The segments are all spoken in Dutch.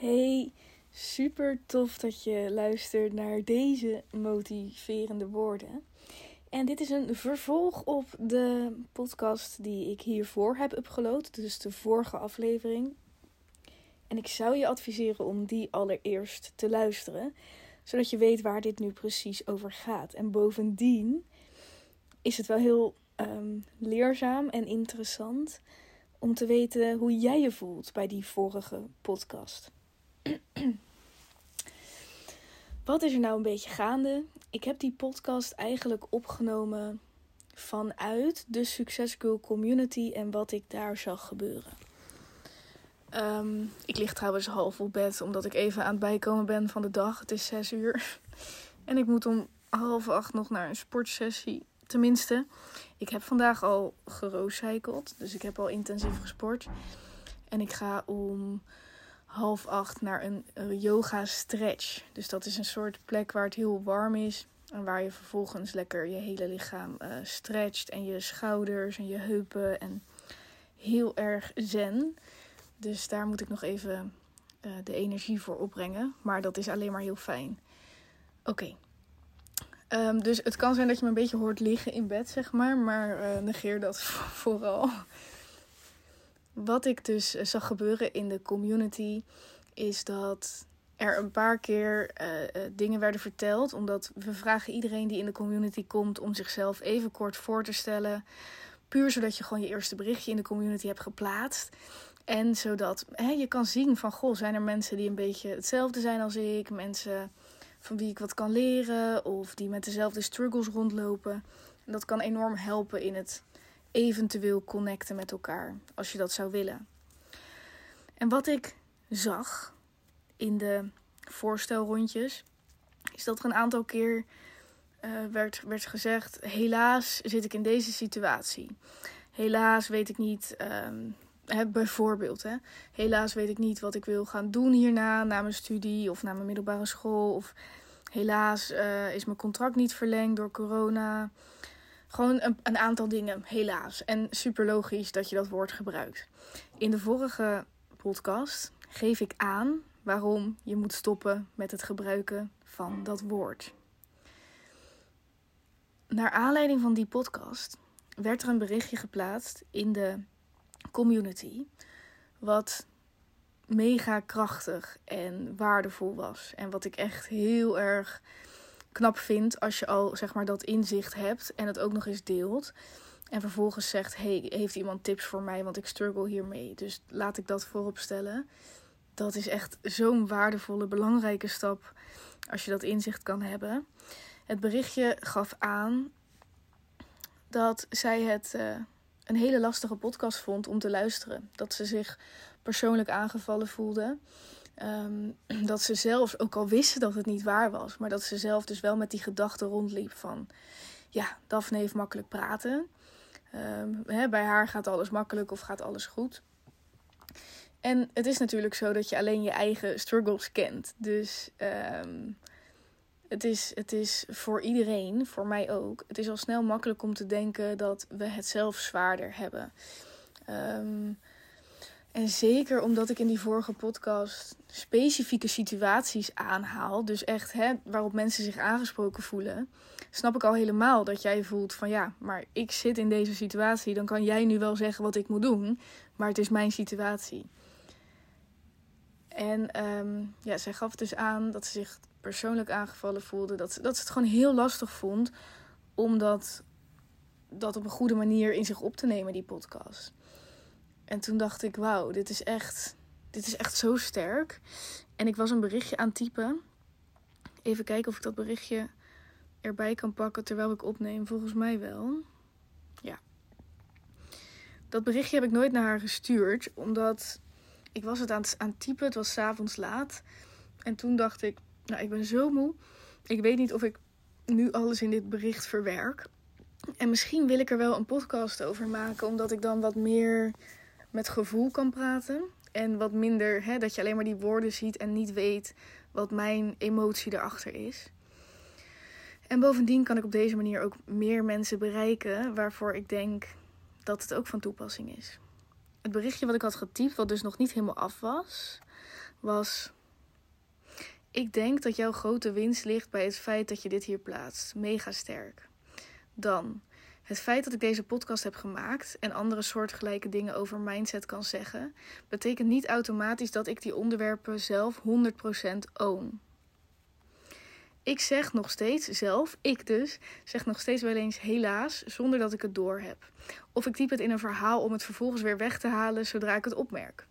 Hey, super tof dat je luistert naar deze motiverende woorden. En dit is een vervolg op de podcast die ik hiervoor heb upgeload, dus de vorige aflevering. En ik zou je adviseren om die allereerst te luisteren, zodat je weet waar dit nu precies over gaat. En bovendien is het wel heel ehm, leerzaam en interessant om te weten hoe jij je voelt bij die vorige podcast. Wat is er nou een beetje gaande? Ik heb die podcast eigenlijk opgenomen vanuit de Success Girl community en wat ik daar zag gebeuren. Ehm, ik lig trouwens half op bed omdat ik even aan het bijkomen ben van de dag. Het is zes uur. En ik moet om half acht nog naar een sportsessie. Tenminste, ik heb vandaag al gerooscycled. Dus ik heb al intensief gesport. En ik ga om half acht naar een, yoga stretch. Dus dat is een soort plek waar het heel warm is. En waar je vervolgens lekker je hele lichaam uh, stretcht. En je schouders en je heupen. En heel erg zen. Dus daar moet ik nog even uh, de energie voor opbrengen. Maar dat is alleen maar heel fijn. Oké. Um, dus het kan zijn dat je me een beetje hoort liggen in bed, zeg maar. Maar uh, negeer dat vooral. Wat ik dus eh, zag gebeuren in de community is dat er een paar keer uh, uh, dingen werden verteld. Omdat we vragen iedereen die in de community komt om zichzelf even kort voor te stellen. Puur zodat je gewoon je eerste berichtje in de community hebt geplaatst. En zodat hè, je kan zien van, goh, zijn er mensen die een beetje hetzelfde zijn als ik? Mensen van wie ik wat kan leren of die met dezelfde struggles rondlopen. En dat kan enorm helpen in het eventueel connecten met elkaar, als je dat zou willen. En wat ik zag in de voorstelrondjes, is dat er een aantal keer uh, werd, werd gezegd: helaas zit ik in deze situatie. Helaas weet ik niet. Um, hè, bijvoorbeeld, hè, helaas weet ik niet wat ik wil gaan doen hierna, na mijn studie of na mijn middelbare school. Of helaas uh, is mijn contract niet verlengd door corona. Gewoon een, een, aantal dingen, helaas. En super logisch dat je dat woord gebruikt. In de vorige podcast geef ik aan waarom je moet stoppen met het gebruiken van dat woord. Naar aanleiding van die podcast werd er een berichtje geplaatst in de community. Wat mega krachtig en waardevol was. En wat ik echt heel erg knap vind als je al zeg maar dat inzicht hebt en het ook nog eens deelt. En vervolgens zegt: Hey, heeft iemand tips voor mij? Want ik struggle hiermee. Dus laat ik dat voorop stellen. Dat is echt zo'n waardevolle, belangrijke stap als je dat inzicht kan hebben. Het berichtje gaf aan dat zij het uh, een hele lastige podcast vond om te luisteren. Dat ze zich persoonlijk aangevallen voelde. Um, dat ze zelf, ook al wisten dat het niet waar was, maar dat ze zelf dus wel met die gedachte rondliep van, ja, Daphne heeft makkelijk praten. Um, hè, bij haar gaat alles makkelijk of gaat alles goed. En het is natuurlijk zo dat je alleen je eigen struggles kent. Dus um, het, is, het is voor iedereen, voor mij ook, het is al snel makkelijk om te denken dat we het zelf zwaarder hebben. En zeker omdat ik in die vorige podcast specifieke situaties aanhaal, dus echt hè, waarop mensen zich aangesproken voelen, snap ik al helemaal dat jij voelt van ja, maar ik zit in deze situatie, dan kan jij nu wel zeggen wat ik moet doen, maar het is mijn situatie. En um, ja, zij gaf dus aan dat ze zich persoonlijk aangevallen voelde, dat ze, dat ze het gewoon heel lastig vond om dat, dat op een goede manier in zich op te nemen, die podcast. En toen dacht ik, wauw, dit is echt, dit is echt zo sterk. En ik was een berichtje aan het typen. Even kijken of ik dat berichtje erbij kan pakken terwijl ik opneem. Volgens mij wel. Ja. Dat berichtje heb ik nooit naar haar gestuurd, omdat ik was het aan het, aan typen. Het was s'avonds laat. En toen dacht ik, nou, ik ben zo moe. Ik weet niet of ik nu alles in dit bericht verwerk. En misschien wil ik er wel een podcast over maken, omdat ik dan wat meer met gevoel kan praten. En wat minder hè, dat je alleen maar die woorden ziet en niet weet wat mijn emotie erachter is. En bovendien kan ik op deze manier ook meer mensen bereiken waarvoor ik denk dat het ook van toepassing is. Het berichtje wat ik had getypt, wat dus nog niet helemaal af was, was. Ik denk dat jouw grote winst ligt bij het feit dat je dit hier plaatst. Mega sterk. Dan. Het feit dat ik deze podcast heb gemaakt en andere soortgelijke dingen over mindset kan zeggen, betekent niet automatisch dat ik die onderwerpen zelf 100% own. Ik zeg nog steeds zelf, ik dus, zeg nog steeds wel eens helaas zonder dat ik het door heb. Of ik typ het in een verhaal om het vervolgens weer weg te halen zodra ik het opmerk.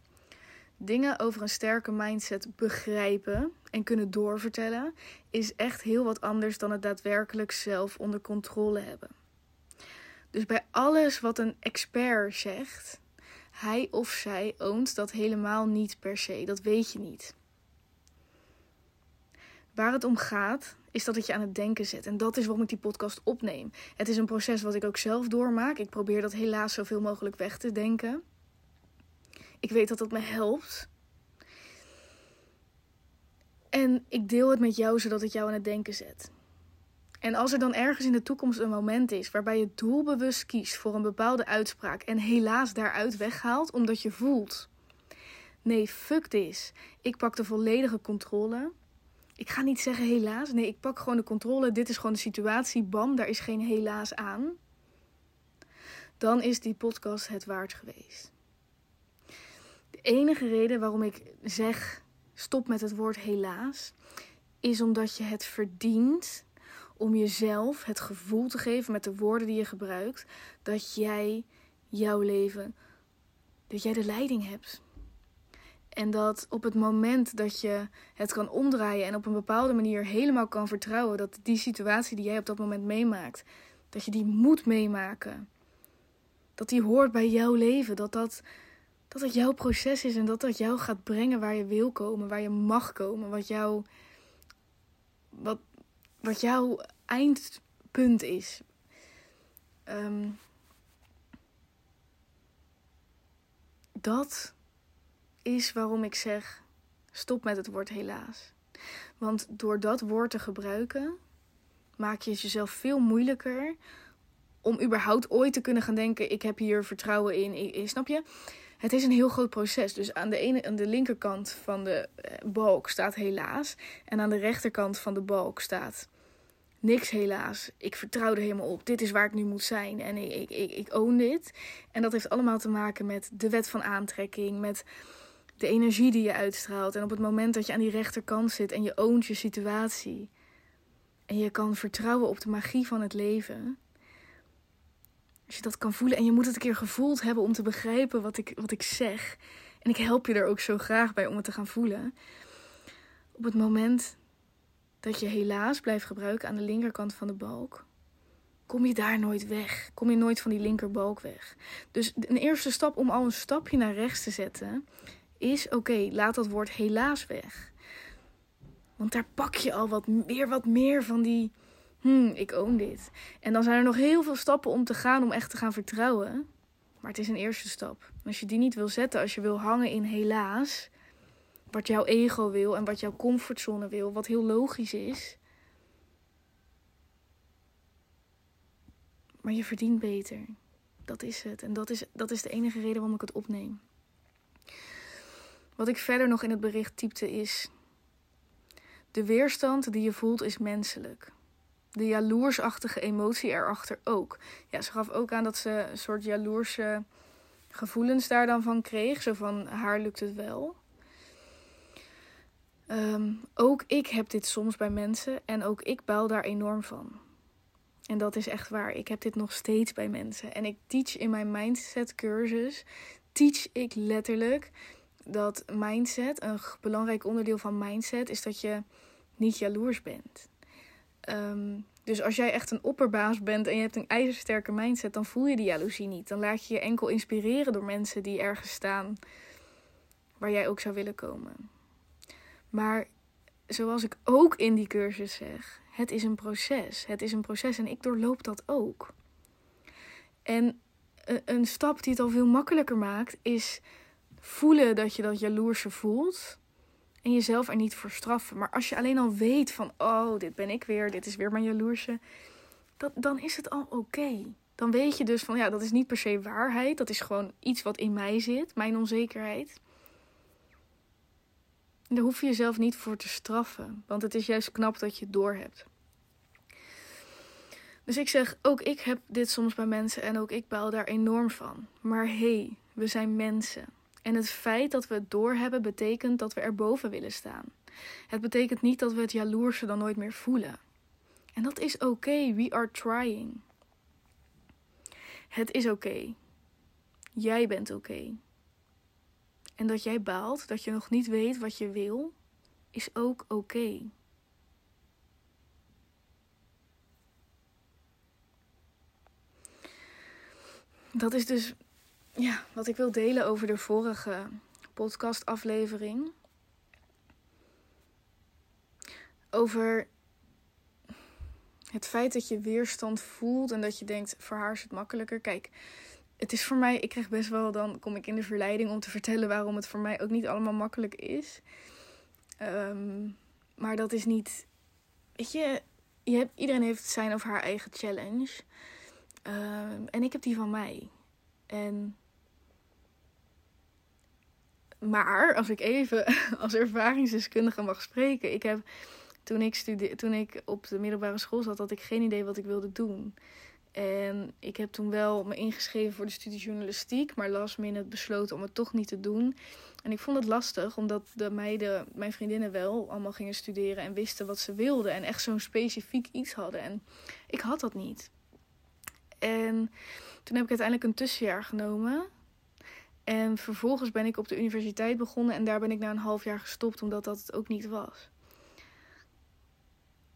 Dingen over een sterke mindset begrijpen en kunnen doorvertellen is echt heel wat anders dan het daadwerkelijk zelf onder controle hebben. Dus bij alles wat een expert zegt, hij of zij oont dat helemaal niet per se. Dat weet je niet. Waar het om gaat, is dat het je aan het denken zet. En dat is waarom ik die podcast opneem. Het is een proces wat ik ook zelf doormaak. Ik probeer dat helaas zoveel mogelijk weg te denken. Ik weet dat dat me helpt. En ik deel het met jou zodat het jou aan het denken zet. En als er dan ergens in de toekomst een moment is waarbij je doelbewust kiest voor een bepaalde uitspraak en helaas daaruit weghaalt omdat je voelt: nee, fuck this. Ik pak de volledige controle. Ik ga niet zeggen helaas. Nee, ik pak gewoon de controle. Dit is gewoon de situatie. Bam, daar is geen helaas aan. Dan is die podcast het waard geweest. De enige reden waarom ik zeg stop met het woord helaas, is omdat je het verdient om jezelf het gevoel te geven met de woorden die je gebruikt dat jij jouw leven, dat jij de leiding hebt. En dat op het moment dat je het kan omdraaien en op een bepaalde manier helemaal kan vertrouwen dat die situatie die jij op dat moment meemaakt, dat je die moet meemaken. Dat die hoort bij jouw leven, dat dat, dat het jouw proces is en dat dat jou gaat brengen waar je wil komen, waar je mag komen, wat, jou, wat, wat jouw eindpunt is. Um, dat is waarom ik zeg: stop met het woord helaas. Want door dat woord te gebruiken, maak je het jezelf veel moeilijker om überhaupt ooit te kunnen gaan denken: ik heb hier vertrouwen in. Snap je? Het is een heel groot proces. Dus aan de, ene, aan de linkerkant van de eh, balk staat helaas. En aan de rechterkant van de balk staat niks helaas. Ik vertrouw er helemaal op. Dit is waar ik nu moet zijn. En ik, ik, ik, ik own dit. En dat heeft allemaal te maken met de wet van aantrekking. Met de energie die je uitstraalt. En op het moment dat je aan die rechterkant zit en je oont je situatie. En je kan vertrouwen op de magie van het leven. Als je dat kan voelen. En je moet het een keer gevoeld hebben om te begrijpen wat ik, wat ik zeg. En ik help je er ook zo graag bij om het te gaan voelen. Op het moment dat je helaas blijft gebruiken aan de linkerkant van de balk, kom je daar nooit weg. Kom je nooit van die linkerbalk weg. Dus een eerste stap om al een stapje naar rechts te zetten, is oké, laat dat woord helaas weg. Want daar pak je al wat meer, wat meer van die, hmm, ik own dit. En dan zijn er nog heel veel stappen om te gaan om echt te gaan vertrouwen. Maar het is een eerste stap. Als je die niet wil zetten, als je wil hangen in helaas, wat jouw ego wil en wat jouw comfortzone wil, wat heel logisch is. Maar je verdient beter. Dat is het. En dat is, dat is de enige reden waarom ik het opneem. Wat ik verder nog in het bericht typte is. De weerstand die je voelt is menselijk. De jaloersachtige emotie erachter ook. Ja, ze gaf ook aan dat ze een soort jaloerse gevoelens daar dan van kreeg. Zo van haar lukt het wel. Ehm, ook ik heb dit soms bij mensen en ook ik baal daar enorm van. En dat is echt waar. Ik heb dit nog steeds bij mensen. En ik teach in mijn mindset cursus, teach ik letterlijk dat mindset, een belangrijk onderdeel van mindset, is dat je niet jaloers bent. Ehm, dus als jij echt een opperbaas bent en je hebt een ijzersterke mindset, dan voel je die jaloezie niet. Dan laat je je enkel inspireren door mensen die ergens staan waar jij ook zou willen komen. Maar zoals ik ook in die cursus zeg, het is een proces. Het is een proces en ik doorloop dat ook. En een stap die het al veel makkelijker maakt, is voelen dat je dat jaloerse voelt. En jezelf er niet voor straffen. Maar als je alleen al weet van, oh, dit ben ik weer, dit is weer mijn jaloerse. Dat, dan is het al oké. Dan weet je dus van, ja, dat is niet per se waarheid. Dat is gewoon iets wat in mij zit, mijn onzekerheid. Daar hoef je jezelf niet voor te straffen, want het is juist knap dat je het doorhebt. Dus ik zeg, ook ik heb dit soms bij mensen en ook ik baal daar enorm van. Maar hé, hey, we zijn mensen. En het feit dat we het doorhebben betekent dat we erboven willen staan. Het betekent niet dat we het jaloerse dan nooit meer voelen. En dat is oké, we are trying. Het is oké. Jij bent oké. En dat jij baalt, dat je nog niet weet wat je wil, is ook oké. Dat is dus ja, wat ik wil delen over de vorige podcastaflevering. Over het feit dat je weerstand voelt en dat je denkt, voor haar is het makkelijker. Kijk, het is voor mij, ik krijg best wel, dan kom ik in de verleiding om te vertellen waarom het voor mij ook niet allemaal makkelijk is. Ehm, maar dat is niet, weet je, je hebt, iedereen heeft zijn of haar eigen challenge. Ehm, en ik heb die van mij. En maar als ik even als ervaringsdeskundige mag spreken, ik heb toen ik, studeer, toen ik op de middelbare school zat, had ik geen idee wat ik wilde doen. En ik heb toen wel me ingeschreven voor de studie journalistiek, maar last minute besloten om het toch niet te doen. En ik vond het lastig, omdat de meiden, mijn vriendinnen wel, allemaal gingen studeren en wisten wat ze wilden. En echt zo'n specifiek iets hadden. En ik had dat niet. En toen heb ik uiteindelijk een tussenjaar genomen. En vervolgens ben ik op de universiteit begonnen en daar ben ik na een half jaar gestopt, omdat dat het ook niet was.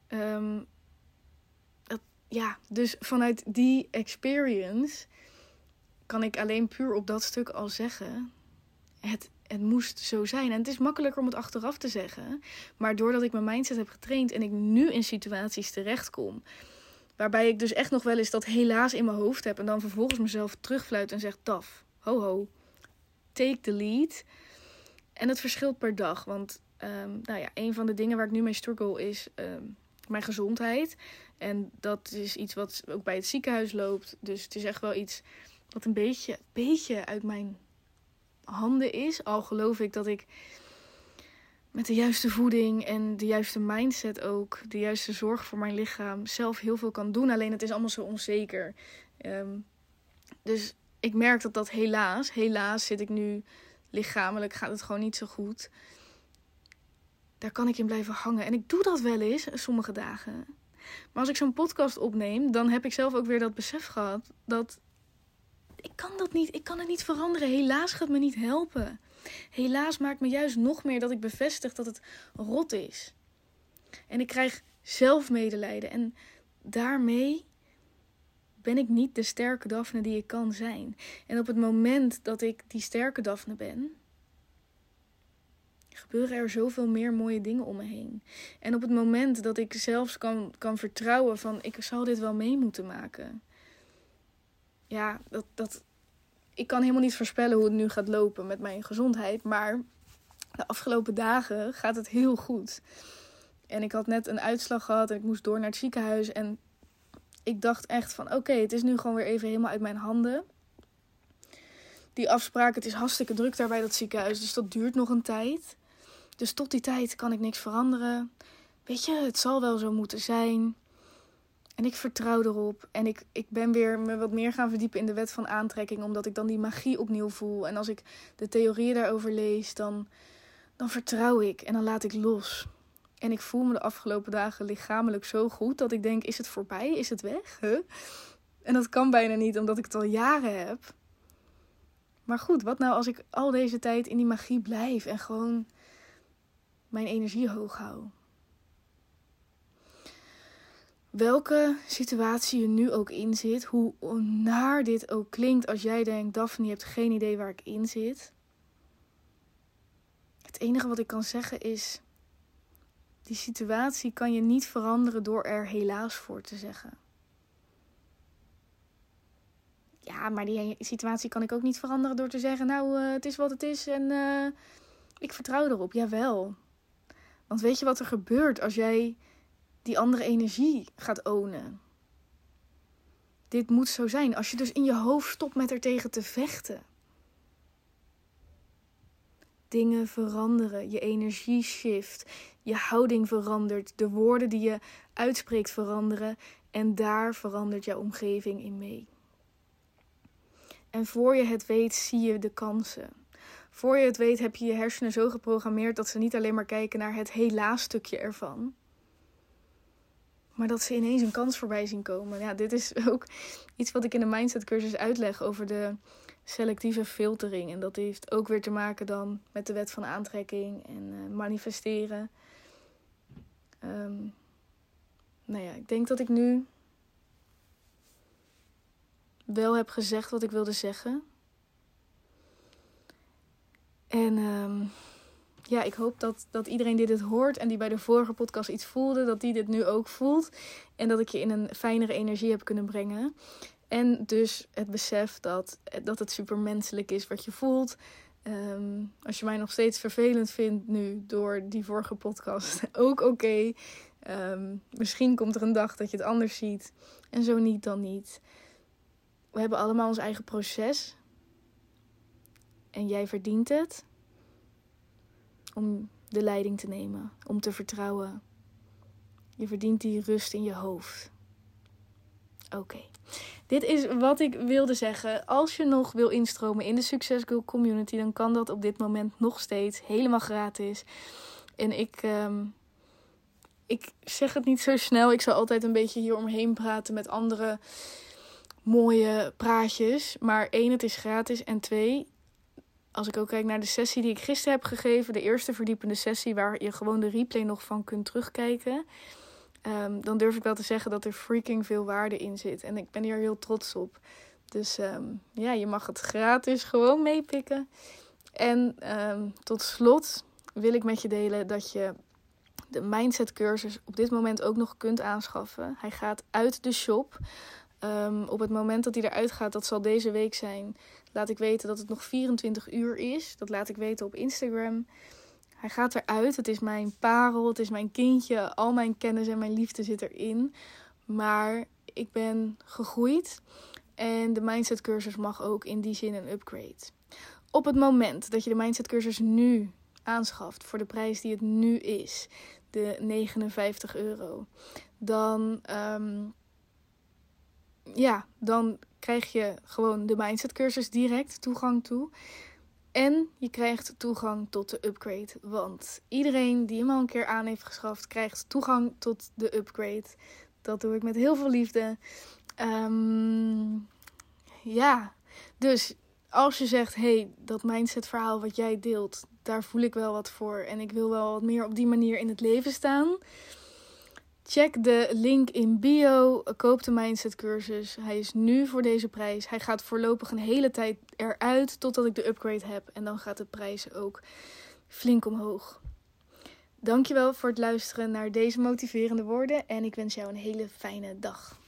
Ehm, ja, dus vanuit die experience kan ik alleen puur op dat stuk al zeggen: het, het moest zo zijn. En het is makkelijker om het achteraf te zeggen. Maar doordat ik mijn mindset heb getraind en ik nu in situaties terechtkom. Waarbij ik dus echt nog wel eens dat helaas in mijn hoofd heb. En dan vervolgens mezelf terugfluit en zeg: Taf, ho ho, take the lead. En het verschilt per dag. Want um, nou ja, een van de dingen waar ik nu mee struggle is ehm, mijn gezondheid. En dat is iets wat ook bij het ziekenhuis loopt. Dus het is echt wel iets wat een beetje, beetje uit mijn handen is. Al geloof ik dat ik met de juiste voeding en de juiste mindset ook, de juiste zorg voor mijn lichaam, zelf heel veel kan doen. Alleen het is allemaal zo onzeker. Ehm, dus ik merk dat dat helaas, helaas zit ik nu lichamelijk, gaat het gewoon niet zo goed. Daar kan ik in blijven hangen. En ik doe dat wel eens, sommige dagen. Maar als ik zo'n podcast opneem, dan heb ik zelf ook weer dat besef gehad dat ik kan dat niet, ik kan het niet veranderen. Helaas gaat me niet helpen. Helaas maakt me juist nog meer dat ik bevestig dat het rot is. En ik krijg zelf medelijden en daarmee ben ik niet de sterke Daphne die ik kan zijn. En op het moment dat ik die sterke Daphne ben, gebeuren er zoveel meer mooie dingen om me heen. En op het moment dat ik zelfs kan, kan vertrouwen van ik zal dit wel mee moeten maken. Ja, dat, dat, ik kan helemaal niet voorspellen hoe het nu gaat lopen met mijn gezondheid. Maar de afgelopen dagen gaat het heel goed. En ik had net een uitslag gehad en ik moest door naar het ziekenhuis. En ik dacht echt van oké, het is nu gewoon weer even helemaal uit mijn handen. Die afspraak, het is hartstikke druk daar bij dat ziekenhuis. Dus dat duurt nog een tijd. Dus tot die tijd kan ik niks veranderen. Weet je, het zal wel zo moeten zijn. En ik vertrouw erop. En ik, ik ben weer me wat meer gaan verdiepen in de wet van aantrekking. Omdat ik dan die magie opnieuw voel. En als ik de theorieën daarover lees, dan, dan vertrouw ik. En dan laat ik los. En ik voel me de afgelopen dagen lichamelijk zo goed dat ik denk: is het voorbij? Is het weg? Huh? En dat kan bijna niet, omdat ik het al jaren heb. Maar goed, wat nou als ik al deze tijd in die magie blijf en gewoon mijn energie hoog hou? Welke situatie je nu ook in zit, hoe naar dit ook klinkt als jij denkt: Daphne, je hebt geen idee waar ik in zit. Het enige wat ik kan zeggen is: die situatie kan je niet veranderen door er helaas voor te zeggen. Ja, maar die situatie kan ik ook niet veranderen door te zeggen: Nou, uh, het is wat het is en uh, ik vertrouw erop. Jawel. Want weet je wat er gebeurt als jij die andere energie gaat ownen? Dit moet zo zijn. Als je dus in je hoofd stopt met er tegen te vechten. Dingen veranderen. Je energie shift. Je houding verandert. De woorden die je uitspreekt veranderen. En daar verandert jouw omgeving in mee. En voor je het weet, zie je de kansen. Voor je het weet, heb je je hersenen zo geprogrammeerd dat ze niet alleen maar kijken naar het helaas-stukje ervan. Maar dat ze ineens een kans voorbij zien komen. Ja, dit is ook iets wat ik in de mindset cursus uitleg over de selectieve filtering. En dat heeft ook weer te maken dan met de wet van aantrekking en uh, manifesteren. Um, nou ja, ik denk dat ik nu wel heb gezegd wat ik wilde zeggen. En um, ja, ik hoop dat, dat iedereen die dit hoort en die bij de vorige podcast iets voelde, dat die dit nu ook voelt. En dat ik je in een fijnere energie heb kunnen brengen. En dus het besef dat, dat het supermenselijk is wat je voelt. Um, als je mij nog steeds vervelend vindt nu door die vorige podcast, ook oké. Um, misschien komt er een dag dat je het anders ziet. En zo niet, dan niet. We hebben allemaal ons eigen proces. En jij verdient het om de leiding te nemen, om te vertrouwen. Je verdient die rust in je hoofd. Oké. Dit is wat ik wilde zeggen. Als je nog wil instromen in de Success Girl community, dan kan dat op dit moment nog steeds helemaal gratis. En ik, ehm, ik zeg het niet zo snel. Ik zal altijd een beetje hier omheen praten met andere mooie praatjes. Maar één, het is gratis. En twee, als ik ook kijk naar de sessie die ik gisteren heb gegeven, de eerste verdiepende sessie waar je gewoon de replay nog van kunt terugkijken, um, dan durf ik wel te zeggen dat er freaking veel waarde in zit. En ik ben hier heel trots op. Dus um, ja, je mag het gratis gewoon meepikken. En um, tot slot wil ik met je delen dat je de mindset cursus op dit moment ook nog kunt aanschaffen. Hij gaat uit de shop. Op het moment dat hij eruit gaat, dat zal deze week zijn, laat ik weten dat het nog 24 uur is. Dat laat ik weten op Instagram. Hij gaat eruit. Het is mijn parel, het is mijn kindje. Al mijn kennis en mijn liefde zit erin. Maar ik ben gegroeid. En de mindset cursus mag ook in die zin een upgrade. Op het moment dat je de mindset cursus nu aanschaft voor de prijs die het nu is, de 59 euro, dan um, ja, dan krijg je gewoon de mindset cursus direct toegang toe. En je krijgt toegang tot de upgrade. Want iedereen die hem al een keer aan heeft geschaft, krijgt toegang tot de upgrade. Dat doe ik met heel veel liefde. Um, ja, dus als je zegt: hey, dat mindset verhaal wat jij deelt, daar voel ik wel wat voor. En ik wil wel wat meer op die manier in het leven staan Check de link in bio. Koop de Mindset cursus. Hij is nu voor deze prijs. Hij gaat voorlopig een hele tijd eruit totdat ik de upgrade heb. En dan gaat de prijs ook flink omhoog. Dankjewel voor het luisteren naar deze motiverende woorden. En ik wens jou een hele fijne dag.